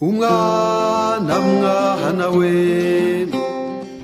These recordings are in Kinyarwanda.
umwana mwana we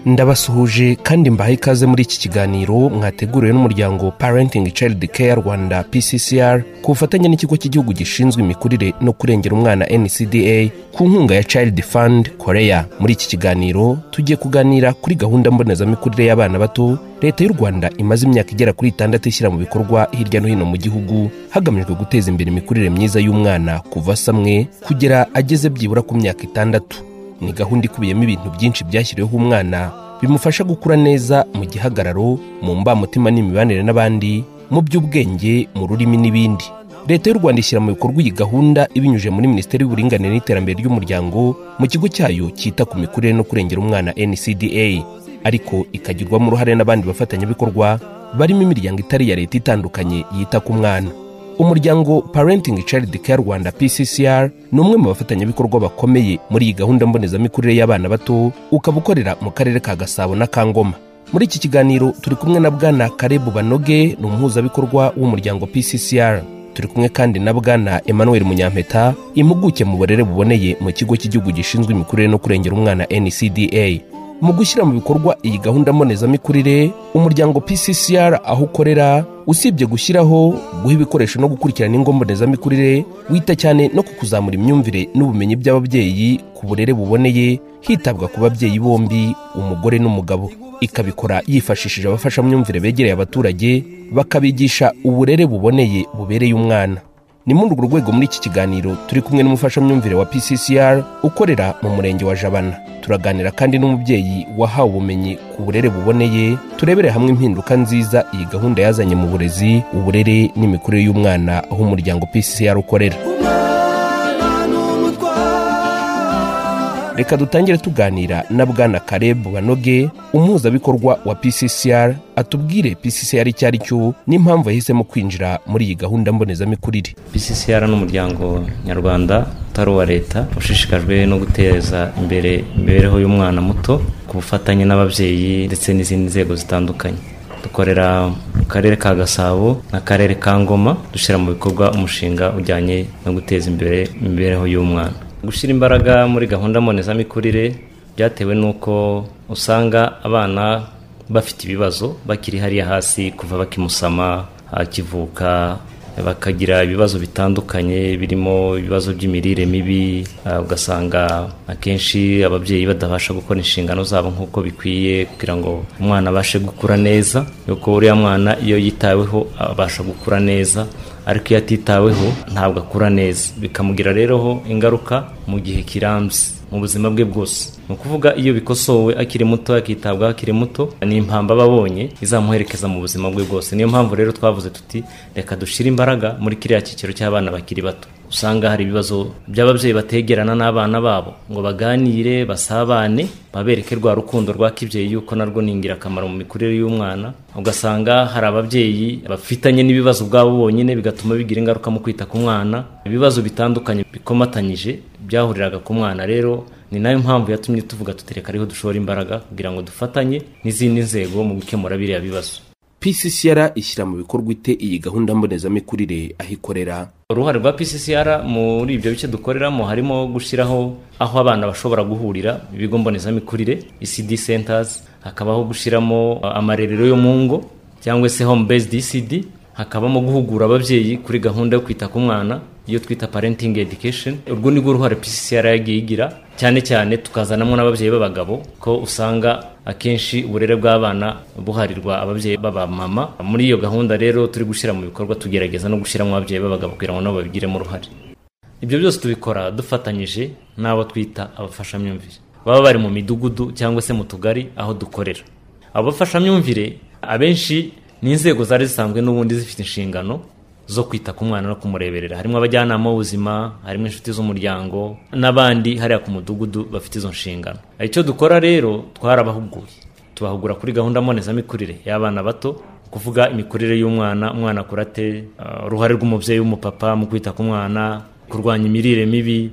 ndabasuhuje kandi mbahaye ikaze muri iki kiganiro mwateguriwe n'umuryango parenting child care rwanda pccr ku bufatanye n'ikigo cy'igihugu gishinzwe imikurire no kurengera umwana ncda ku nkunga ya child fund korea. Muri iki kiganiro tugiye kuganira kuri gahunda mbonezamikurire y'abana bato leta y'u rwanda imaze imyaka igera kuri itandatu ishyira mu bikorwa hirya no hino mu gihugu hagamijwe guteza imbere imikurire myiza y'umwana kuva asamwe kugera ageze byibura ku myaka itandatu. Ni gahunda ikubiyemo ibintu byinshi byashyiriweho umwana bimufasha gukura neza mu gihagararo mu mbamutima n'imibanire n'abandi mu by'ubwenge mu rurimi n'ibindi. Leta y'u rwanda ishyira mu bikorwa iyi gahunda ibinyujije muri minisiteri y'uburinganire n'iterambere ry'umuryango mu kigo cyayo cyita ku mikurire no kurengera umwana ncda ariko ikagirwamo uruhare n'abandi bafatanyabikorwa barimo imiryango itari iya leta itandukanye yita ku mwana. Umuryango parenting child care rwanda pccr ni umwe mu bafatanyabikorwa bakomeye muri iyi gahunda mbonezamikurire y'abana bato ukaba ukorera mu karere ka gasabo na kangoma. Muri iki kiganiro turi kumwe na bwana karebu banoge ni umuhuzabikorwa w'umuryango pccr turi kumwe kandi na bwana emmanuel munyampeta impuguke mu burere buboneye mu kigo cy'igihugu gishinzwe imikurire no kurengera umwana ncda mu gushyira mu bikorwa iyi gahunda mbonezamikurire umuryango pccr aho ukorera usibye gushyiraho guha ibikoresho no gukurikirana ingo mbonezamikurire wita cyane no ku kuzamura imyumvire n'ubumenyi by'ababyeyi ku burere buboneye hitabwa ku babyeyi bombi umugore n'umugabo. Ikabikora yifashishije abafashamyumvire begereye abaturage bakabigisha uburere buboneye bubereye umwana. Ni muri urwo rwego muri iki kiganiro turi kumwe n'umufashamyumvire wa pccr ukorera mu murenge wa jabana. Turaganira kandi n'umubyeyi wahawe ubumenyi ku burere buboneye turebere hamwe impinduka nziza iyi gahunda yazanye mu burezi uburere n'imikurire y'umwana aho umuryango pccr ukorera reka dutangire tuganira na bwana karebu banoge umuhuzabikorwa wa pccr atubwire pccr icyo ari cyo n'impamvu yahisemo kwinjira muri iyi gahunda mbonezamikurire. Pccr ni umuryango nyarwanda utari uwa leta ushishikajwe no guteza imbere imibereho y'umwana muto ku bufatanye n'ababyeyi ndetse n'izindi nzego zitandukanye. Dukorera mu karere ka gasabo n'akarere ka ngoma dushyira mu bikorwa umushinga ujyanye no guteza imbere imibereho y'umwana. Gushyira imbaraga muri gahunda mbonezamikurire byatewe n'uko usanga abana bafite ibibazo bakiri hariya hasi kuva bakimusama akivuka bakagira ibibazo bitandukanye birimo ibibazo by'imirire mibi ugasanga akenshi ababyeyi badabasha gukora inshingano zabo nk'uko bikwiye kugira ngo umwana abashe gukura neza yuko uriya mwana iyo yitaweho abasha gukura neza ariko iyo atitaweho ntabwo akura neza. Bikamugira rero ingaruka mu gihe kirambye mu buzima bwe bwose. Ni ukuvuga iyo bikosowe akiri muto akitabwaho akiri muto ni impamvu aba abonye izamuherekeza mu buzima bwe bwose. Niyo mpamvu rero twavuze tuti reka dushyire imbaraga muri kiriya cyiciro cy'abana bakiri bato. Usanga hari ibibazo by'ababyeyi bategerana n'abana babo. Ngo baganire basabane babereke rwa rukundo rwa kibyeyi yuko narwo ni ingirakamaro mu mikurire y'umwana. Ugasanga hari ababyeyi bafitanye n'ibibazo ubwabo bonyine bigatuma bigira ingaruka mu kwita ku mwana. Ibibazo bitandukanye bikomatanyije byahuriraga ku mwana rero ni na yo mpamvu yatumye tuvuga tutereka ariho dushora imbaraga kugira ngo dufatanye n'izindi nzego mu gukemura biriya bibazo. Pccr ishyira mu bikorwa ite iyi gahunda mbonezamikurire aho ikorera uruhare rwa pccr muri ibyo bice dukoreramo harimo gushyiraho aho abana bashobora guhurira ibigo mbonezamikurire ecd centers hakabaho gushyiramo amarerero yo mu ngo cyangwa se home based ecd hakabamo guhugura ababyeyi kuri gahunda yo kwita ku mwana iyo twita parenting education. Urwo ni rwo ruhare pccr yagiye igira. Cyane cyane tukazanamo n'ababyeyi b'abagabo ko usanga akenshi uburere bw'abana buharirwa ababyeyi b'abamama. Muri iyo gahunda rero turi gushyira mu bikorwa tugerageza no gushyiramo ababyeyi b'abagabo kugira ngo nabo babigiremo uruhare. Ibyo byose tubikora dufatanyije n'abo twita abafashamyumvire. Baba bari mu midugudu cyangwa se mu tugari aho dukorera. Abo bafashamyumvire abenshi ni inzego zari zisanzwe n'ubundi zifite inshingano. Zo kwita ku mwana no kumureberera. Harimo abajyanama b'ubuzima harimo inshuti z'umuryango n'abandi hariya ku mudugudu bafite izo nshingano. Icyo dukora rero twarabahuguye. Tubahugura kuri gahunda mbonezamikurire y'abana bato kuvuga imikurire y'umwana umwana akura ate uruhare rw'umubyeyi w'umupapa mu kwita ku mwana kurwanya imirire mibi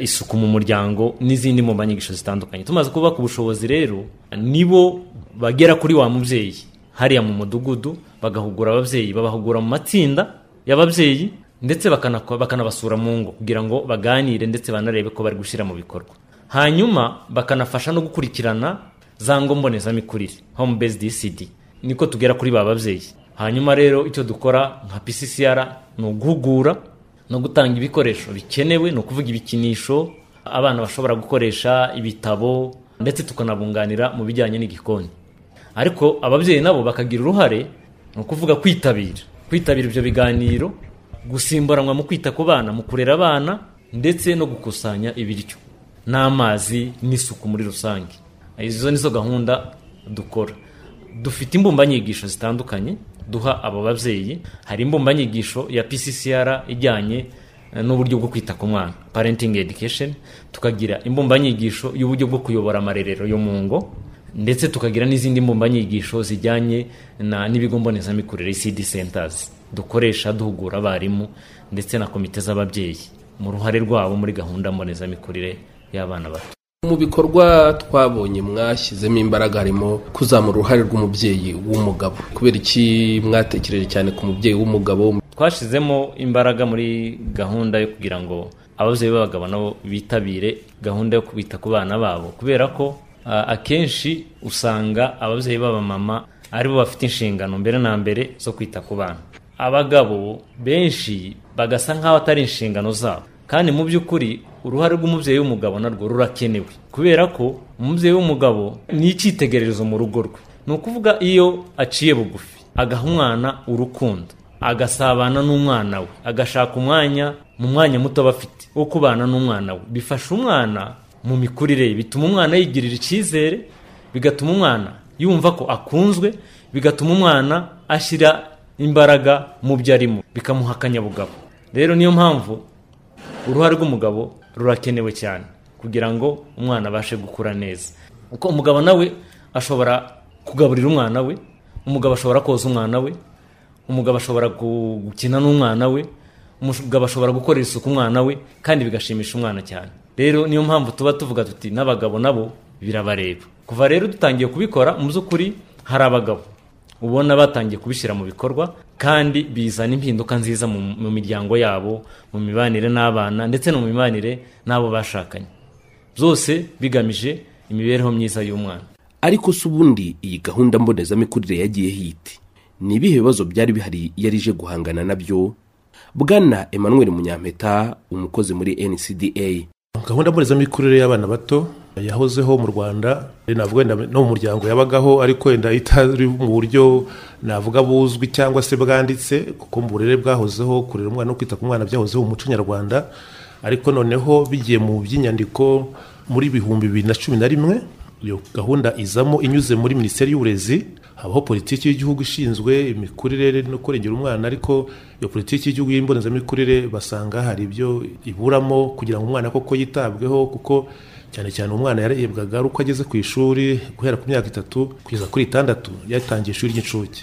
isuku mu muryango n'izindi mu nyigisho zitandukanye. Tumaze kubaka ubushobozi rero nibo bagera kuri wa mubyeyi. Hariya mu mudugudu bagahugura ababyeyi babahugura mu matsinda y'ababyeyi ndetse bakanabasura mu ngo kugira ngo baganire ndetse banarebe ko bari gushyira mu bikorwa. Hanyuma bakanafasha no gukurikirana za ngo mbonezamikurire. Home based ECD niko tugera kuri ba babyeyi. Hanyuma rero icyo dukora nka PCCR ni uguhugura no gutanga ibikoresho bikenewe ni ukuvuga ibikinisho abana bashobora gukoresha ibitabo ndetse tukanabunganira mu bijyanye n'igikoni. Ariko ababyeyi nabo bakagira uruhare ni ukuvuga kwitabira. Kwitabira ibyo biganiro gusimburanwa mu kwita ku bana mu kurera abana ndetse no gukusanya ibiryo. N'amazi n'isuku muri rusange. Izo nizo gahunda dukora. Dufite imbumbanyigisho zitandukanye duha abo babyeyi. Hari imbumbanyigisho ya PCCR ijyanye eh, n'uburyo bwo kwita ku mwana. Parenting education. Tukagira imbumbanyigisho y'uburyo bwo kuyobora amarerero yo mu ngo. Ndetse tukagira n'izindi mbumbanyigisho zijyanye n'ibigo mbonezamikurire ECD centers. Dukoresha duhugura abarimu ndetse na komite z'ababyeyi. Mu ruhare rwabo muri gahunda mbonezamikurire y'abana bato. Mu bikorwa twabonye mwashyizemo imbaraga harimo kuzamura uruhare rw'umubyeyi w'umugabo. Kubera iki mwatekereje cyane ku mubyeyi w'umugabo? Twashizemo imbaraga muri gahunda yo kugira ngo ababyeyi b'abagabo nabo bitabire gahunda yo kwita ku bana babo. Kubera ko akenshi usanga ababyeyi b'abamama ari bo bafite inshingano mbere na mbere zo kwita ku bana. Abagabo benshi bagasa nk'aho atari inshingano zabo. Kandi mu by'ukuri uruhare rw'umubyeyi w'umugabo narwo rurakenewe. Kubera ko umubyeyi w'umugabo ni icyitegererezo mu rugo rwe. Ni ukuvuga iyo aciye bugufi agaha umwana urukundo agasabana n'umwana we agashaka umwanya mu mwanya muto aba afite wo kubana n'umwana we. Bifasha umwana mu mikurire ye. Bituma umwana yigirira icyizere bigatuma umwana yumva ko akunzwe bigatuma umwana ashyira imbaraga mu byo arimo bikamuha akanyabugabo. Rero niyo mpamvu uruhare rw'umugabo rurakenewe cyane kugira ngo umwana abashe gukura neza. Kuko umugabo nawe ashobora kugaburira umwana we umugabo ashobora koza umwana we umugabo ashobora gu- gukina n'umwana we umugabo ashobora gukorera isuku umwana we kandi bigashimisha umwana cyane. Rero niyo mpamvu tuba tuvuga tuti n'abagabo nabo birabareba. Kuva rero dutangiye kubikora mu by'ukuri hari abagabo. Ubona batangiye kubishyira mu bikorwa kandi bizana impinduka nziza mu, miryango yabo mu mibanire n'abana ndetse no mu mibanire n'abo bashakanye. Byose bigamije imibereho myiza y'umwana. Ariko se ubundi iyi gahunda mbonezamikurire yagiye hiti ni ibihe bibazo byari bihari yari ije guhangana na byo? Bwana emmanuel munyampeta umukozi muri ncda gahunda mbonezamikurire y'abana bato yahozeho mu rwanda navuga wenda no mu muryango yabagaho ariko wenda itari mu buryo navuga buzwi cyangwa se bwanditse kuko mu burere bwahozeho kurera umwana no kwita ku mwana byahozeho mu muco nyarwanda ariko noneho bigiye mu by'inyandiko muri bihumbi bibiri na cumi na rimwe iyo gahunda izamo inyuze muri minisiteri y'uburezi habaho politiki y'igihugu ishinzwe imikurire no kurengera umwana ariko iyo politiki y'igihugu y'imbonezamikurire basanga hari ibyo iburamo kugira ngo umwana koko yitabweho kuko cyane cyane umwana yarebwaga ari uko ageze ku ishuri guhera ku myaka itatu kugeza kuri itandatu yatangiye ishuri ry'incuke.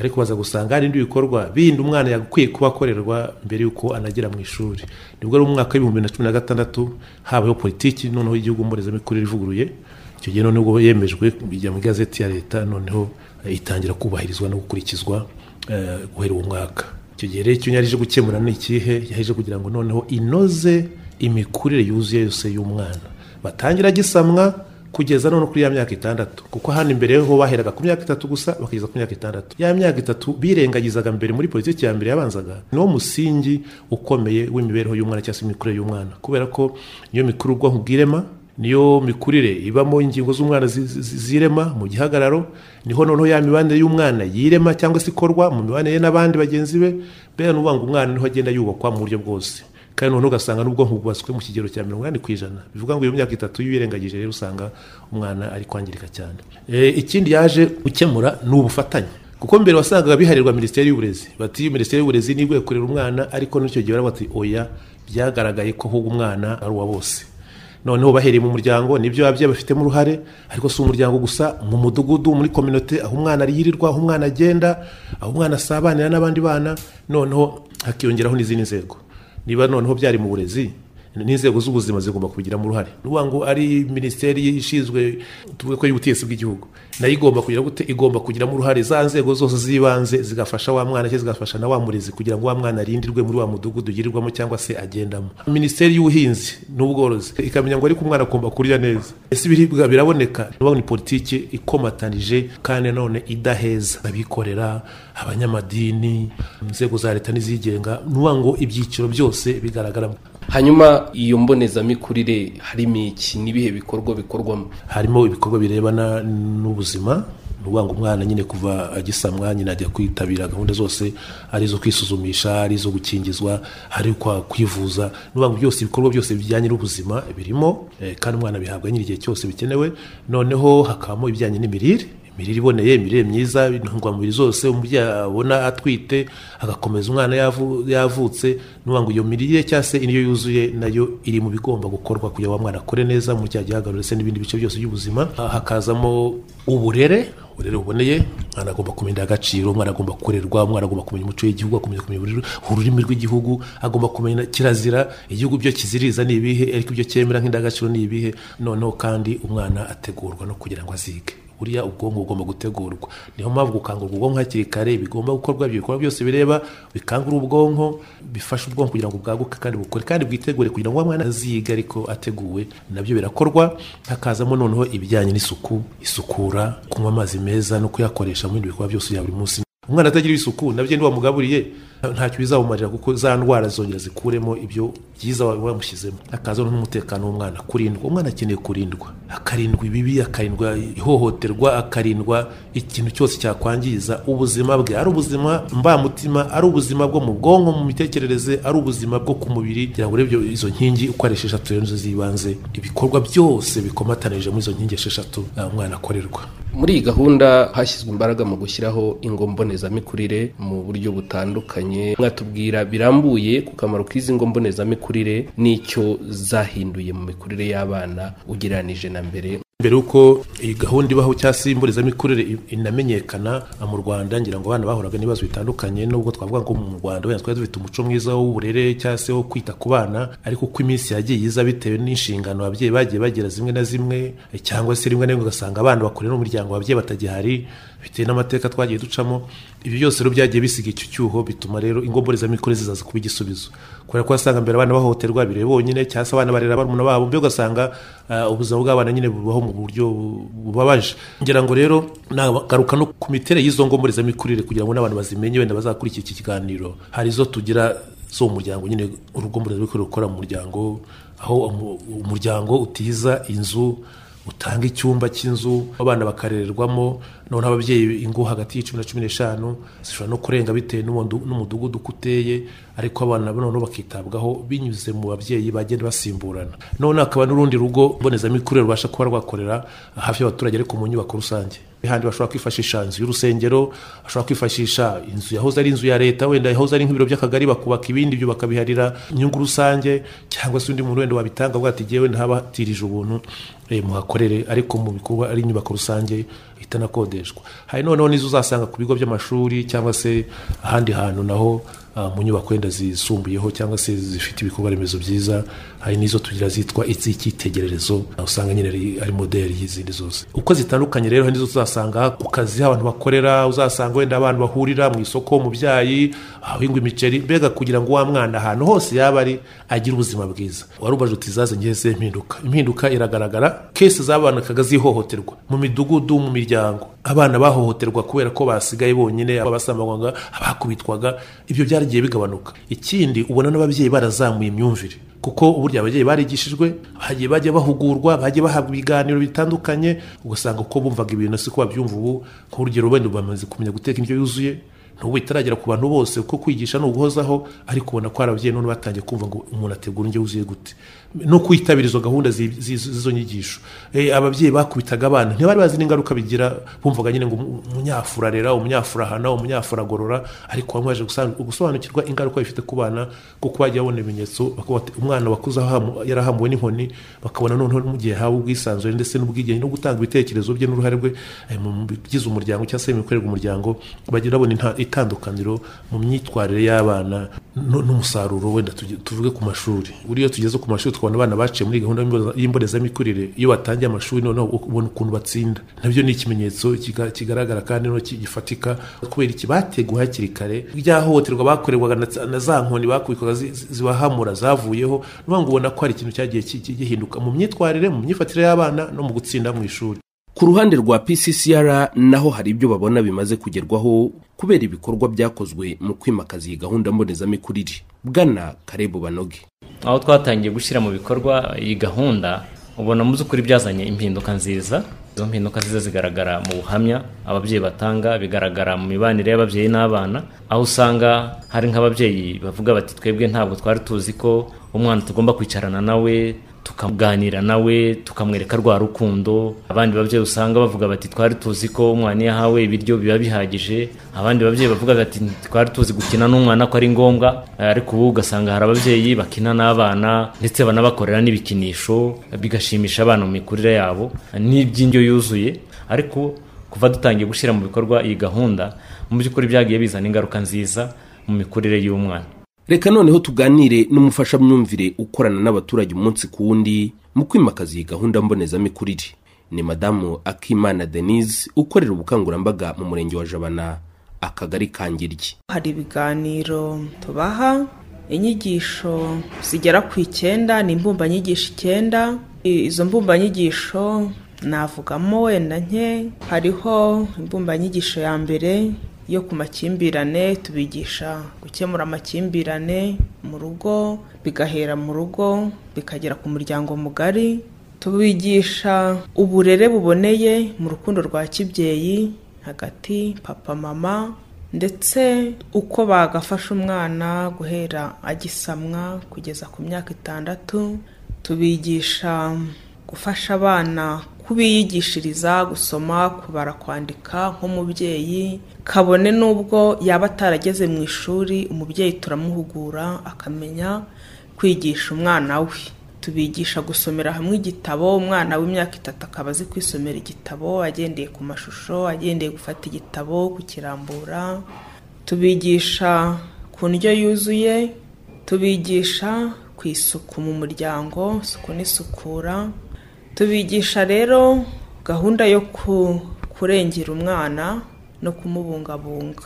Ariko baza gusanga hari ibindi bikorwa bindi umwana yagakwiye kuba akorerwa mbere y'uko anagera mu ishuri. Nibwo ari mu mwaka w'ibihumbi na cumi na gatandatu habayeho politiki noneho y'igihugu mbonezamikurire ivuguruye. Icyo gihe noneho yemejwe bijya mu igazeti ya leta noneho eh, itangira kubahirizwa no gukurikizwa eh, guhera uwo mwaka. Icyo gihe rero icyo yarije gukemura ni ikihe? Yaje kugira ngo noneho inoze imikurire yuzuye yose y'umwana. Batangira gisamwa kugeza none kuri ya myaka itandatu. Kuko hano imbere ho baheraga ku myaka itatu gusa bakageza ku myaka itandatu. Ya myaka itatu birengagizaga mbere muri politiki ya mbere yabanzaga. Niwo musingi ukomeye w'imibereho y'umwana cyangwa se imikurire y'umwana. Kubera ko niyo mikuru ubwonko bw'irema niyo mikurire ibamo ingingo z'umwana zi- zi- zirema mu gihagararo ni ho noneho ya mibanire y'umwana yirema cyangwa se ikorwa mu mibanire n'abandi bagenzi be ukuvuga ngo umwana ni ho agenda yubakwa mu buryo bwose. Kandi noneho ugasanga n'ubwonko bwubatswe mu kigero cya mirongo inani ku ijana. Bivuga ngo iyo myaka itatu iyo uyirengagije rero usanga umwana ari kwangirika cyane. E, ikindi yaje gukemura ni ubufatanye. Kuko mbere wasangaga biharirwa minisiteri y'uburezi. Bati minisiteri y'uburezi niba ikwiye kurera umwana ariko n'icyo gihe bati oya byagaragaye ko ahubwo umwana ari uwa bose. Noneho bahereye mu muryango ni byo ababyeyi bafitemo uruhare ariko si umuryango gusa mu mudugudu muri kominote aho umwana yirirwa aho umwana agenda aho umwana asabanira n'abandi bana noneho hakiyongeraho n'izindi nzego. Niba noneho byari mu burezi n'inzego z'ubuzima zigomba kubigiramo uruhare ni ukuvuga ngo ari minisiteri ishinzwe tuvuge ko y'ubutegetsi bw'igihugu. Nayo igomba kugira gute igomba kugiramo uruhare za nzego zose z'ibanze zigafasha wa mwana cyangwa zigafasha na wa murezi kugira ngo wa mwana arindirwe muri wa mudugudu ugirirwamo cyangwa se agendamo. Minisiteri y'ubuhinzi n'ubworozi ikamenya ngo ariko umwana agomba kurya neza. Ese ibiribwa biraboneka? Ni politiki ikomatanije kandi nanone idaheza. Abikorera abanyamadini inzego za leta n'izigenga ni ukuvuga ngo ibyiciro byose bigaragaramo hanyuma iyo mbonezamikurire harimo iki? N'ibihe bikorwa bikorwamo? Harimo ibikorwa birebana n'ubuzima ngo umwana nyine kuva agisamwa nyine ajya kwitabira gahunda zose ari izo kwisuzumisha ari izo gukingizwa ari kwivuza ngo byose ibikorwa byose bijyanye n'ubuzima birimo kandi umwana bihabwa nyine igihe cyose bikenewe noneho hakabamo ibijyanye n'imirire imirire iboneye imirire myiza intungamubiri zose umubyeyi abona atwite agakomeza umwana yavutse ni ukuvuga ngo iyo mirire cyangwa se indyo yuzuye na yo iri mu bigomba gukorwa kugira ngo umwana akore neza muri cya gihagararo ndetse n'ibindi bice byose by'ubuzima. Hakazamo uburere uburere buboneye umwana agomba kumenya agaciro umwana agomba kurerwa umwana agomba kumenya umuco w'igihugu agomba kumenya ururimi rw'igihugu agomba kumenya kirazira igihugu byo kiziriza ni ibihe ariko ibyo cyemera nk'indangagaciro ni ibihe. Noneho kandi umwana ategurwa no kugira ngo azige. Buriya ubwonko bugomba gutegurwa. Niyo mpamvu gukangura ubwonko hakiri kare bigomba gukorwa ibyo bikorwa byose bireba bikangura ubwonko bifasha ubwonko kugira ngo bwaguke kandi bukore kandi bwitegure kugira ngo umwana aziga ariko ateguwe na byo birakorwa hakazamo noneho ibijyanye n'isuku isukura kunywa amazi meza no kuyakoresha mu bindi bikorwa byose bya buri munsi. Umwana atagira isuku na byo ntiwamugaburiye ntacyo bizamumarira kuko za ndwara zongera zikuremo ibyo byiza wamushyizemo. Hakaza n'umutekano w'umwana kurindwa. Umwana akeneye kurindwa. Akarindwa ibibi akarindwa ihohoterwa akarindwa ikintu cyose cyakwangiza ubuzima bwe. Ari ubuzima mbamutima ari ubuzima bwo mu bwonko mu mitekerereze ari ubuzima bwo ku mubiri. Kugira ngo urebye izo nkingi uko ari esheshatu nizo z'ibanze ibikorwa byose bikomatanije muri izo nkingi esheshatu umwana akorerwa. Muri iyi gahunda hashyizwe imbaraga mu gushyiraho ingo mbonezamikurire mu buryo butandukanye. Mwatubwira birambuye ku kamaro k'izi ngo mbonezamikurire n'icyo zahinduye mu mikurire y'abana ugereranije na mbere mbere y'uko iyi gahunda ibaho cyangwa se imbonezamikurire inamenyekana mu rwanda ngira ngo abana bahuraga n'ibibazo bitandukanye nubwo twavuga ngo mu rwanda wenda twari dufite umuco mwiza w'uburere cyangwa se wo kwita ku bana ariko uko iminsi yagiye iza bitewe n'inshingano ababyeyi bagiye bagira zimwe na zimwe cyangwa se rimwe na rimwe ugasanga abana bakorera n'umuryango ababyeyi batagihari bitewe n'amateka twagiye ducamo ibyo byose rero byagiye bisiga icyo cyuho bituma rero ingo mbonezamikurire zizaza kuba igisubizo. Kubera ko wasanga mbere abana bahohoterwa bireba bonyine cyangwa se abana barera barumuna babo mbyo ugasanga ubuzima bw'abana nyine bubaho mu buryo bubabaje. Ngira ngo rero nagaruka no ku miterere y'izo ngo mbonezamikurire kugira ngo n'abantu bazimenye wenda bazakurikira iki kiganiro. Hari izo tugira zo mu muryango nyine urugo mbonezamikurire rukora mu muryango aho umuryango utiza inzu utanga icyumba cy'inzu abana bakarererwamo noneho ababyeyi ingo hagati y'icumi na cumi n'eshanu zishobora no kurenga bitewe n'umudugudu uko uteye ariko abana noneho bakitabwaho binyuze mu babyeyi bagenda basimburana. None hakaba n'urundi rugo mbonezamikurire rubasha kuba rwakorera hafi y'abaturage ariko mu nyubako rusange. Handi bashobora kwifashisha inzu y'urusengero bashobora kwifashisha inzu yahoze ari inzu ya leta wenda yahoze ari nk'ibiro by'akagari bakubaka ibindi byo bakabiharira inyungu rusange cyangwa se undi muntu wenda wabitanga avuga ati ngewe ndahabatirije ubuntu muhakorere. Ariko mu bikorwa ari inyubako rusange itanakodeshwa. Hari noneho n'izo uzasanga ku bigo by'amashuri cyangwa se ahandi hantu naho mu nyubako wenda zisumbuyeho cyangwa se zifite ibikorwa remezo byiza hari n'izo tugira zitwa iz'icyitegererezo usanga nyine ari modeli y'izindi zose. Uko zitandukanye rero n'izo uzasanga ku kazi abantu bakorera uzasanga wenda abantu bahurira mu isoko mu byayi ahahingwa imiceri mbega kugira ngo wa mwana ahantu hose yaba ari agire ubuzima bwiza. Wari ubaje uti zaze ngeze impinduka impinduka iragaragara kese zabonekaga zihohoterwa. Mu midugudu mu miryango. Abana bahohoterwa kubera ko basigaye bonyine abasambanywaga abakubitwaga ibyo byaragiye bigabanuka. Ikindi ubona n'ababyeyi barazamuye imyumvire. Kuko uburyo ababyeyi barigishijwe bagiye bajya bahugurwa bagiye bahabwa ibiganiro bitandukanye ugasanga uko bumvaga ibintu siko babyumva ubu nk'urugero wenda bamaze kumenya guteka indyo yuzuye n'ubu itaragera ku bantu bose kuko kwigisha ni uguhozaho ariko ubona ko hari ababyeyi none batangiye kumva ngo umuntu ategura indyo yuzuye gute. No kwitabira izo gahunda z'izo nyigisho. Ababyeyi bakubitaga abana ntibari bazi n'ingaruka bigira bumvaga nyine ngo umunyafura arera umunyafura ahana umunyafura agorora ariko baje gusobanukirwa ingaruka bifite ku bana kuko bagiye babona ibimenyetso umwana wakuze yarahamuwe n'inkoni bakabona noneho mu gihe hawe ubwisanzure ndetse n'ubwigenge no gutanga ibitekerezo bye n'uruhare rwe mu bigize umuryango cyangwa se mu bikorerwa umuryango bagira babona itandukaniro mu myitwarire y'abana n'umusaruro wenda tuvuge ku mashuri. Buriya tugeze ku mashuri tukabona abana baciye muri gahunda y'imbonezamikurire. Iyo batangiye amashuri noneho ubona ukuntu batsinda. Nabyo ni ikimenyetso kiga- kigaragara kandi gifatika kubera iki? Bateguwe hakiri kare. Rya hohoterwa bakorerwaga na- za nkoni bakubikwaga zi- zi- zibahamura zavuyeho. Ni ngo ubona ko hari ikintu cyagiye gihinduka mu myitwarire mu myifatire y'abana no mu gutsinda mu ishuri. Ku ruhande rwa pccr naho hari ibyo babona bimaze kugerwaho kubera ibikorwa byakozwe mu kwimakaza iyi gahunda mbonezamikurire. Bwana karebu banoge aho twatangiye gushyira mu bikorwa iyi gahunda ubona mu by'ukuri byazanye impinduka nziza. Izo mpinduka nziza zigaragara mu buhamya ababyeyi batanga bigaragara mu mibanire y'ababyeyi n'abana aho usanga hari nk'ababyeyi bavuga bati twebwe ntabwo twari tuzi ko umwana tugomba kwicarana nawe tukaganira nawe tukamwereka rwa rukundo. Abandi babyeyi usanga bavuga bati twari tuzi ko umwana iyo ahawe ibiryo biba bihagije. Abandi babyeyi bavuga bati twari tuzi gukina n'umwana ko ari ngombwa. Ariko ubu ugasanga hari ababyeyi bakina n'abana ndetse banabakorera n'ibikinisho bigashimisha abana mu mikurire yabo. N'iby'indyo yuzuye. Ariko kuva dutangiye gushyira mu bikorwa iyi gahunda mu by'ukuri byagiye bizana ingaruka nziza mu mikurire y'umwana. Reka noneho tuganire n'umufashamyumvire ukorana n'abaturage umunsi ku wundi mu kwimakaza iyi gahunda mbonezamikurire. Ni madamu akimana denise ukorera ubukangurambaga mu murenge wa jabana akagari ka ngiryi hari ibiganiro tubaha inyigisho zigera ku icyenda ni imbumbanyigisho icyenda. Izo mbumbanyigisho navugamo wenda nke hariho imbumbanyigisho ya mbere yo ku makimbirane tubigisha gukemura amakimbirane mu rugo bigahera mu rugo bikagera ku muryango mugari. Tubigisha uburere buboneye mu rukundo rwa kibyeyi hagati papa mama ndetse uko bagafasha umwana guhera agisamwa kugeza ku myaka itandatu. Tubigisha gufasha abana kubiyigishiriza gusoma kubara kwandika nk'umubyeyi. Kabone n'ubwo yaba atarageze mu ishuri umubyeyi turamuhugura akamenya kwigisha umwana we. Tubigisha gusomera hamwe igitabo umwana w'imyaka itatu akaba azi kwisomera igitabo agendeye ku mashusho agendeye gufata igitabo kukirambura. Tubigisha ku ndyo yuzuye tubigisha ku isuku mu muryango isuku n'isukura. Tubigisha rero gahunda yo ku- kurengera umwana no kumubungabunga.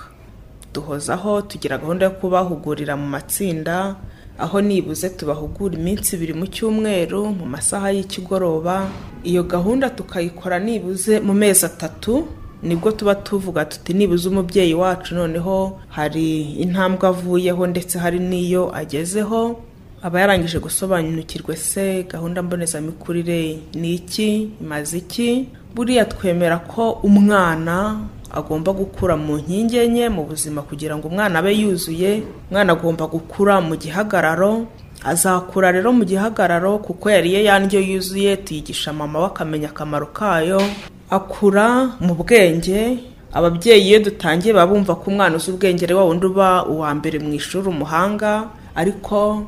Duhozaho tugira gahunda yo kubahugurira mu matsinda aho nibuze tubahugura iminsi ibiri mu cyumweru mu masaha y'ikigoroba. Iyo gahunda tukayikora nibuze mu mezi atatu ni bwo tuba tuvuga tuti nibuze umubyeyi wacu noneho hari intambwe avuyeho ndetse hari n'iyo agezeho. Aba yarangije gusobanukirwa se gahunda mbonezamikurire ni iki imaze iki? Buriya twemera ko umwana agomba gukura mu nkingi enye mu buzima kugira ngo umwana abe yuzuye umwana agomba gukura mu gihagararo azakura rero mu gihagararo kuko yariye ya ndyo yuzuye tuyigisha mama we akamenya akamaro kayo akura mu bwenge ababyeyi iyo dutangiye baba bumva ko umwana uzi ubwenge ari wa wundi uba uwa mbere mu ishuri umuhanga ariko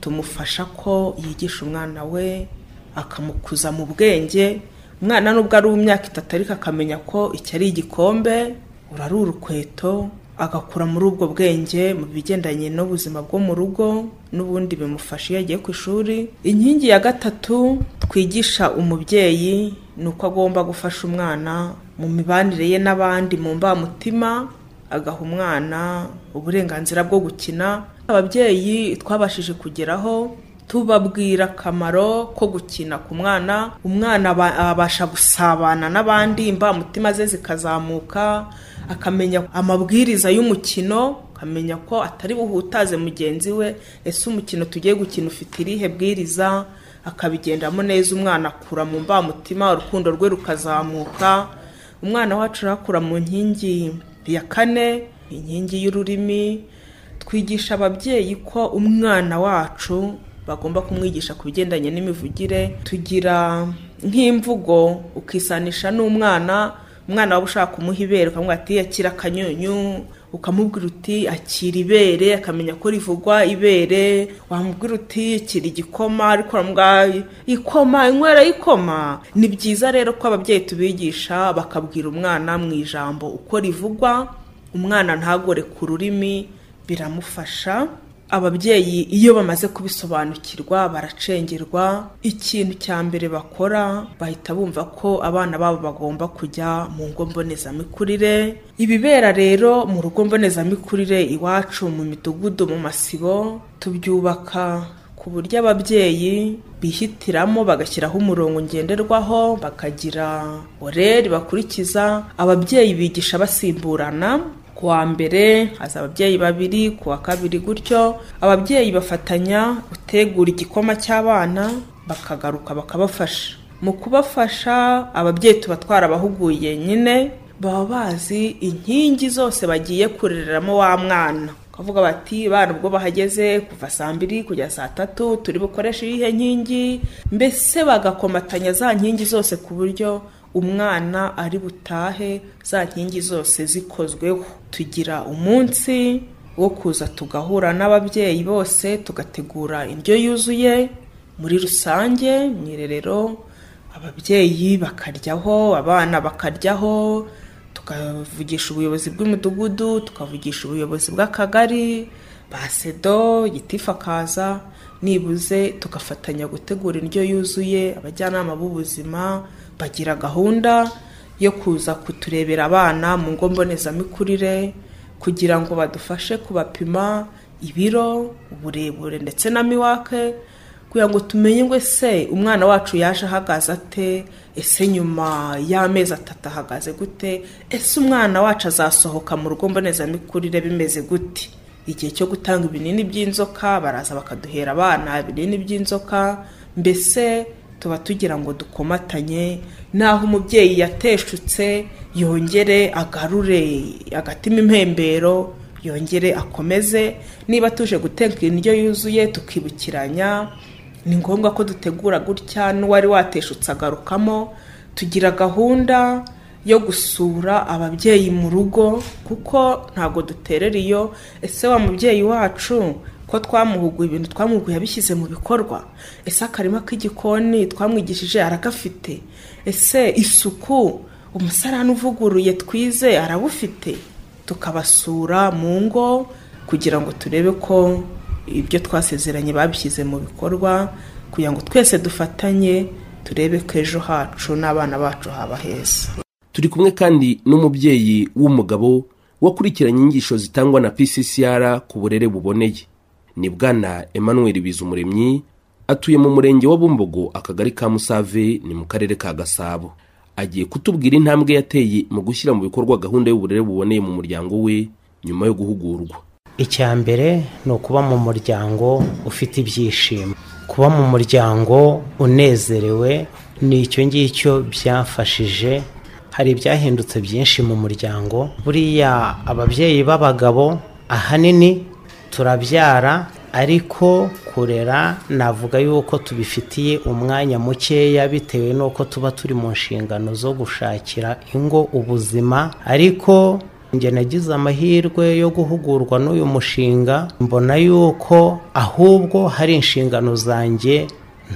tumufasha ko yigisha umwana we akamukuza mu bwenge. Umwana nubwo ari uw'imyaka itatu ariko akamenya ko iki ari igikombe urari urukweto agakura muri ubwo bwenge mu bigendanye n'ubuzima bwo mu rugo n'ubundi bimufasha iyo agiye ku ishuri. Inkingi ya gatatu twigisha umubyeyi ni uko agomba gufasha umwana mu mibanire ye n'abandi mu mbamutima agaha umwana uburenganzira bwo gukina ababyeyi twabashije kugeraho tubabwira akamaro ko gukina ku mwana umwana aba- abasha gusabana n'abandi imbamutima ze zikazamuka akamenya amabwiriza y'umukino akamenya ko atari buhutaze mugenzi we ese umukino tugiye gukina ufite irihe bwiriza akabigendamo neza umwana akura mu mbamutima urukundo rwe rukazamuka. Umwana wacu arakura mu nkingi ya kane inkingi y'ururimi twigisha ababyeyi ko umwana wacu bagomba kumwigisha ku bigendanye n'imivugire. Tugira nk'imvugo ukisanisha n'umwana umwana waba ushaka kumuha ibere ukamubwira ati akira akanyunyu. Ukamubwira uti akira ibere. Akamenya ko rivugwa ibere. Wamubwira uti akira igikoma. Ariko uramubwira ikoma inywera y'ikoma. Ni byiza rero ko ababyeyi tubigisha bakabwira umwana mu ijambo uko rivugwa. Umwana ntagore ku rurimi. Biramufasha. Ababyeyi iyo bamaze kubisobanukirwa baracengerwa ikintu cya mbere bakora bahita bumva ko abana babo bagomba kujya mu ngo mbonezamikurire. Ibibera rero mu rugo mbonezamikurire iwacu mu midugudu mu masibo tubyubaka ku buryo ababyeyi bihitiramo bagashyiraho umurongo ngenderwaho bakagira oreri bakurikiza. Ababyeyi bigisha basimburana ku wa mbere haza ababyeyi babiri ku wa kabiri gutyo. Ababyeyi bafatanya gutegura igikoma cy'abana bakagaruka bakabafasha. Mu kubafasha ababyeyi tuba twarabahuguye nyine baba bazi inkingi zose bagiye kurereramo wa mwana. Bakavuga bati bana ubwo bahageze kuva saa mbiri kugera saa tatu turi bukoreshe iyihe nkingi? Mbese bagakomatanya za nkingi zose ku buryo umwana ari butahe za nkingi zose zikozweho. Tugira umunsi wo kuza tugahura n'ababyeyi bose tugategura indyo yuzuye. Muri rusange mu irerero ababyeyi bakaryaho abana bakaryaho tukavugisha ubuyobozi bw'umudugudu tukavugisha ubuyobozi bw'akagari ba sedo gitifu akaza nibuze tugafatanya gutegura indyo yuzuye abajyanama b'ubuzima bagira gahunda yo kuza kuturebera abana mu ngo mbonezamikurire kugira ngo badufashe kubapima ibiro uburebure ndetse na miwake kugira ngo tumenye ngo ese umwana wacu yaje ahagaze ate ese nyuma y'amezi atatu ahagaze gute ese umwana wacu azasohoka mu rugo mbonezamikurire bimeze gute? Igihe cyo gutanga ibinini by'inzoka baraza bakaduhera abana ibinini by'inzoka mbese tuba tugira ngo dukomatanye n'aho umubyeyi yateshutse yongere agarure agatima impembero yongere akomeze. Niba tuje guteka indyo yuzuye tukibukiranya ni ngombwa ko dutegura gutya n'uwari wateshutse agarukamo. Tugira gahunda yo gusura ababyeyi mu rugo kuko ntabwo duterera iyo. Ese wa mubyeyi wacu ko twamuhuguye ibintu twamuhuguye abishyize mu bikorwa. Ese akarima k'igikoni twamwigishije aragafite? Ese isuku umusarani uvuguruye twize arawufite? Tukabasura mu ngo kugira ngo turebe ko ibyo twasezeranye babishyize mu bikorwa kugira ngo twese dufatanye turebe ko ejo hacu n'abana bacu haba heza. Turi kumwe kandi n'umubyeyi w'umugabo wakurikiranye inyigisho zitangwa na pccr ku burere buboneye. Ni bwana emmanuel bizumuremyi atuye mu murenge wa bumbogo akagari ka musave ni mu karere ka gasabo. Agiye kutubwira intambwe yateye mu gushyira mu bikorwa gahunda y'uburere buboneye mu muryango we nyuma yo guhugurwa. Icya mbere ni ukuba mu muryango ufite ibyishimo. Kuba mu muryango unezerewe ni icyo ngicyo byafashije. Hari ibyahindutse byinshi mu muryango. Buriya ababyeyi b'abagabo ahanini turabyara ariko kurera navuga yuko tubifitiye umwanya mukeya bitewe n'uko tuba turi mu nshingano zo gushakira ingo ubuzima. Ariko njye nagize amahirwe yo guhugurwa n'uyu mushinga mbona yuko ahubwo hari inshingano zanjye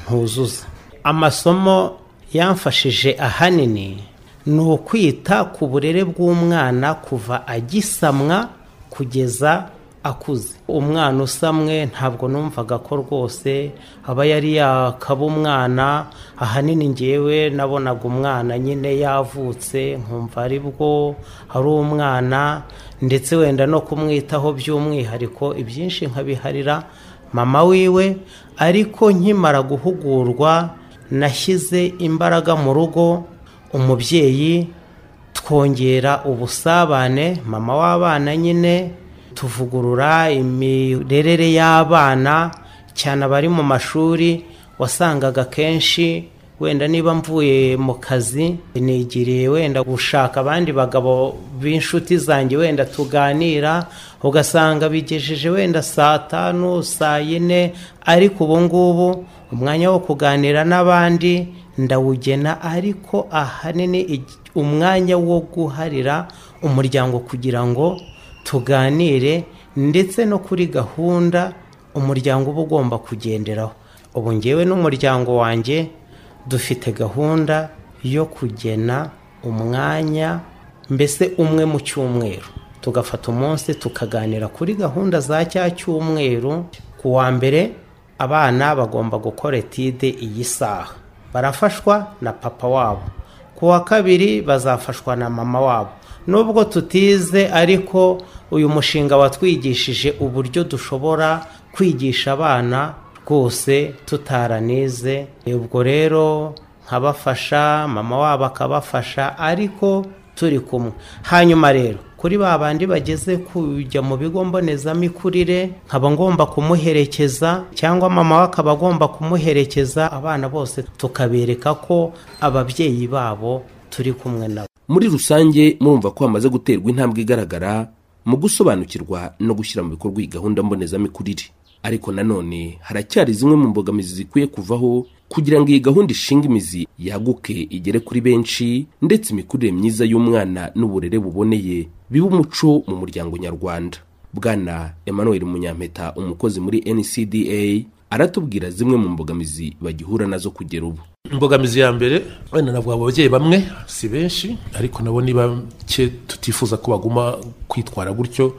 ntuzuza amasomo yamfashije ahanini ni ukwita ku burere bw'umwana kuva agisamwa kugeza akuze. Umwana usamwe ntabwo numvaga ko rwose. Aba yari yakaba umwana ahanini ngewe nabonaga umwana nyine yavutse nkumva ari bwo ari umwana ndetse wenda no kumwitaho by'umwihariko ibyinshi nkabiharira mama wiwe ariko nkimara guhugurwa nashyize imbaraga mu rugo umubyeyi twongera ubusabane mama w'abana nyine tuvugurura imirerere y'abana cyane abari mu mashuri wasangaga kenshi wenda niba mvuye mu kazi nigiriye wenda gushaka abandi bagabo b'inshuti zanjye wenda tuganira ugasanga bigejeje wenda saa tanu saa yine ariko ubu ngubu umwanya wo kuganira n'abandi ndawugena ariko ahanini umwanya wo guharira umuryango kugira ngo tuganire ndetse no kuri gahunda umuryango uba ugomba kugenderaho. Ubu ngewe n'umuryango wanjye dufite gahunda yo kugena umwanya mbese umwe mu cyumweru. Tugafata umunsi tukaganira kuri gahunda za cya cyumweru. Ku wa mbere abana bagomba gukora etide iyi saha. Barafashwa na papa wabo. Ku wa kabiri bazafashwa na mama wabo. Nubwo tutize ariko uyu mushinga watwigishije uburyo dushobora kwigisha abana rwose tutaranize ubwo rero nkabafasha mama wabo akabafasha ariko turi kumwe. Hanyuma rero kuri ba bandi bageze kujya mu bigo mbonezamikurire nkaba ngomba kumuherekeza cyangwa mama we akaba agomba kumuherekeza abana bose tukabereka ko ababyeyi babo turi kumwe nabo. Muri rusange murumva ko hamaze guterwa intambwe igaragara mu gusobanukirwa no gushyira mu bikorwa iyi gahunda mbonezamikurire. Ariko nanone haracyari zimwe mu mbogamizi zikwiye kuvaho kugira ngo iyi gahunda ishinga imizi yaguke igere kuri benshi ndetse imikurire myiza y'umwana n'uburere buboneye bibe umuco mu muryango nyarwanda. Bwana emmanuel munyampeta umukozi muri ncda aratubwira zimwe mu mbogamizi bagihura na zo kugera ubu. Imbogamizi ya mbere wenda navuga ababyeyi bamwe si benshi ariko nabo ni bake tutifuza ko baguma kwitwara gutyo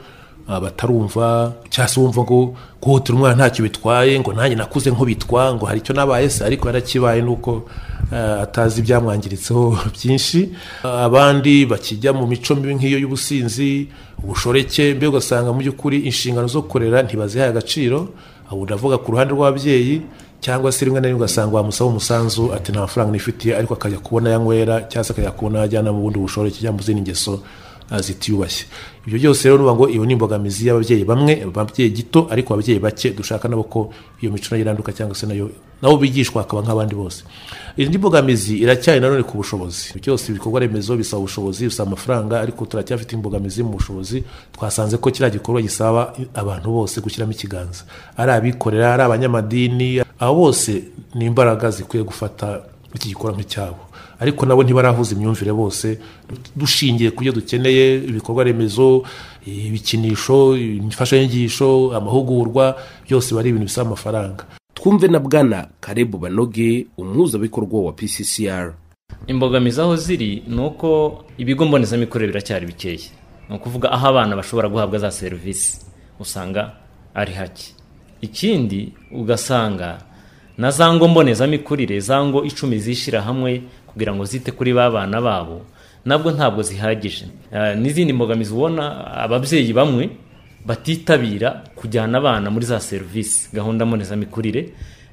batarumva cyangwa se bumva ngo guhutira umwana ntacyo bitwaye ngo nanjye nakuze nk'ubitwa ngo hari icyo nabaye se ariko yarakibaye nuko ah, atazi ibyamwangiritseho byinshi. Abandi bakijya mu mico mibi nk'iyo y'ubusinzi ubushoreke mbe ugasanga mu by'ukuri inshingano zo kurera ntibazihaye agaciro. Abo ndavuga ku ruhande rw'ababyeyi cyangwa se rimwe na rimwe ugasanga wamusaba umusanzu ati nta mafaranga nifitiye ariko akajya kubona yanywera cyangwa se akajya kubona ajyana mu bundi bushoreke cyangwa mu zindi ngeso zitiyubashye ibyo byose rero nuvuga ngo iyo ni imbogamizi y'ababyeyi bamwe ababyeyi gito ariko ababyeyi bake dushaka nabo ko iyo mico na yo iranduka cyangwa se na yo nabo bigishwa hakaba nk'abandi bose. Indi mbogamizi iracyari nanone ku bushobozi. Byose ibikorwa remezo bisaba ubushobozi bisaba amafaranga ariko turacyafite imbogamizi mu bushobozi twasanze ko kiriya gikorwa gisaba abantu bose gushyiramo ikiganza. Ari abikorera ari abanyamadini abo bose ni imbaraga zikwiye gufata iki gikorwa nk'icyabo. Ariko nabo ntibarahuza imyumvire bose. Dushingiye ku byo dukeneye ibikorwa remezo ibikinisho imfashanyigisho amahugurwa byose biba ari ibintu bisaba amafaranga. Twumve na bwana karebu banoge umuhuzabikorwa wa pccr imbogamizi aho ziri ni uko ibigo mbonezamikurire biracyari bikeya ni ukuvuga aho abana bashobora guhabwa za serivisi. Usanga ari hake. Ikindi ugasanga na za ngo mbonezamikurire za ngo icumi zishyira hamwe kugira ngo zite kuri ba bana babo nabwo ntabwo zihagije. Eh, n'izindi mbogamizi ubona ababyeyi bamwe batitabira kujyana abana muri za serivisi gahunda mbonezamikurire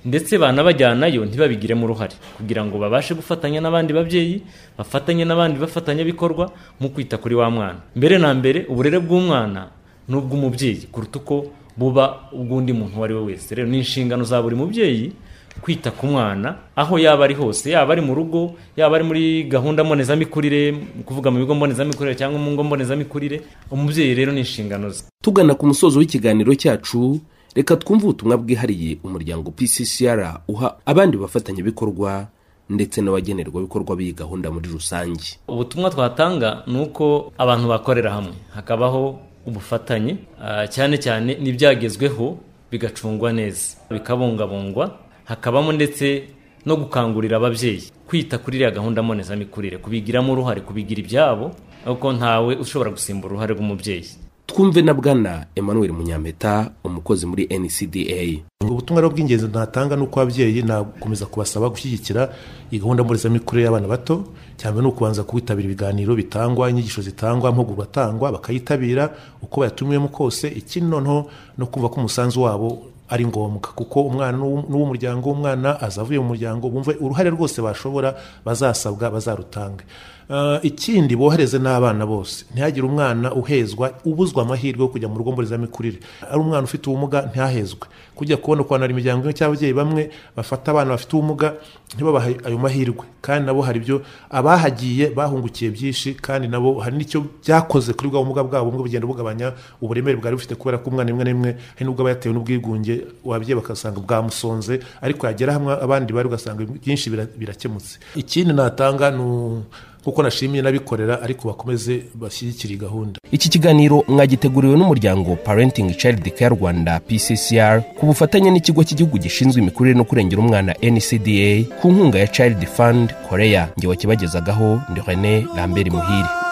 ndetse banabajyanayo ntibabigiremo uruhare kugira ngo babashe gufatanya n'abandi babyeyi bafatanye n'abandi bafatanyabikorwa mu kwita kuri wa mwana. Mbere na mbere uburere bw'umwana ni ubw'umubyeyi kuruta uko buba ubw'undi muntu uwo ari we wese. Rero ni inshingano za buri mubyeyi kwita ku mwana aho yaba ari hose yaba ari mu rugo yaba ari muri gahunda mbonezamikurire kuvuga mu bigo mbonezamikurire cyangwa mu ngo mbonezamikurire umubyeyi rero ni inshingano ze. Tugana ku musozo w'ikiganiro cyacu reka twumve ubutumwa bwihariye umuryango pccr uha abandi bafatanyabikorwa ndetse n'abagenerwabikorwa b'iyi gahunda muri rusange. Ubutumwa twatanga ni uko abantu bakorera hamwe. Hakabaho ubufatanye ah, cyane cyane n'ibyagezweho bigacungwa neza bikabungabungwa hakabamo ndetse no gukangurira ababyeyi kwita kuri iriya gahunda mbonezamikurire kubigiramo uruhare kubigira ibyabo ariko ntawe ushobora gusimbura uruhare rw'umubyeyi. Twumve na bwana emmanuel munyampeta umukozi muri ncda ubutumwa rero bw'ingenzi natanga ni uko ababyeyi nakomeza kubasaba gushyigikira iyi gahunda mbonezamikurire y'abana bato cyane ni ukubanza kwitabira ibiganiro bitangwa inyigisho zitangwa amahugurwa atangwa bakayitabira uko bayatumiwemo kose ikindi noneho no kumva ko umusanzu wabo ari ngombwa. Kuko umwana n'uw- n'uw'umuryango w'umwana aza avuye mu muryango bumve uruhare rwose bashobora bazasabwa bazarutange. Ikindi bohereze n'abana bose. Ntihagire umwana uhezwa ubuzwa amahirwe yo kujya mu rugo mbonezamikurire. Ari umwana ufite ubumuga ntihahezwe. Kujya kubona kubona hari imiryango imwe cyangwa ababyeyi bamwe bafata abana bafite ubumuga ntibabahe ayo mahirwe. Kandi nabo hari ibyo abahagiye bahungukiye byinshi kandi nabo hari n'icyo byakoze kuri bwa bumuga bwabo bumwe bugenda bugabanya uburemere bwari bufite kubera ko umwana rimwe na rimwe hari n'ubwo aba yatewe n'ubwigunge ababyeyi bagasanga bwamusonze ariko yagera hamwe abandi bari ugasanga byinshi bira- birakemutse. Ikindi natanga ni kuko nashimiye n'abikorera ariko bakomeze bashyigikire iyi gahunda. Iki kiganiro mwagiteguriwe n'umuryango parenting child care rwanda pccr ku bufatanye n'ikigo cy'igihugu gishinzwe imikurire no kurengera umwana ncda ku nkunga ya child fund korea. Ngewe kibagezagaho ndi rene lambert muhire.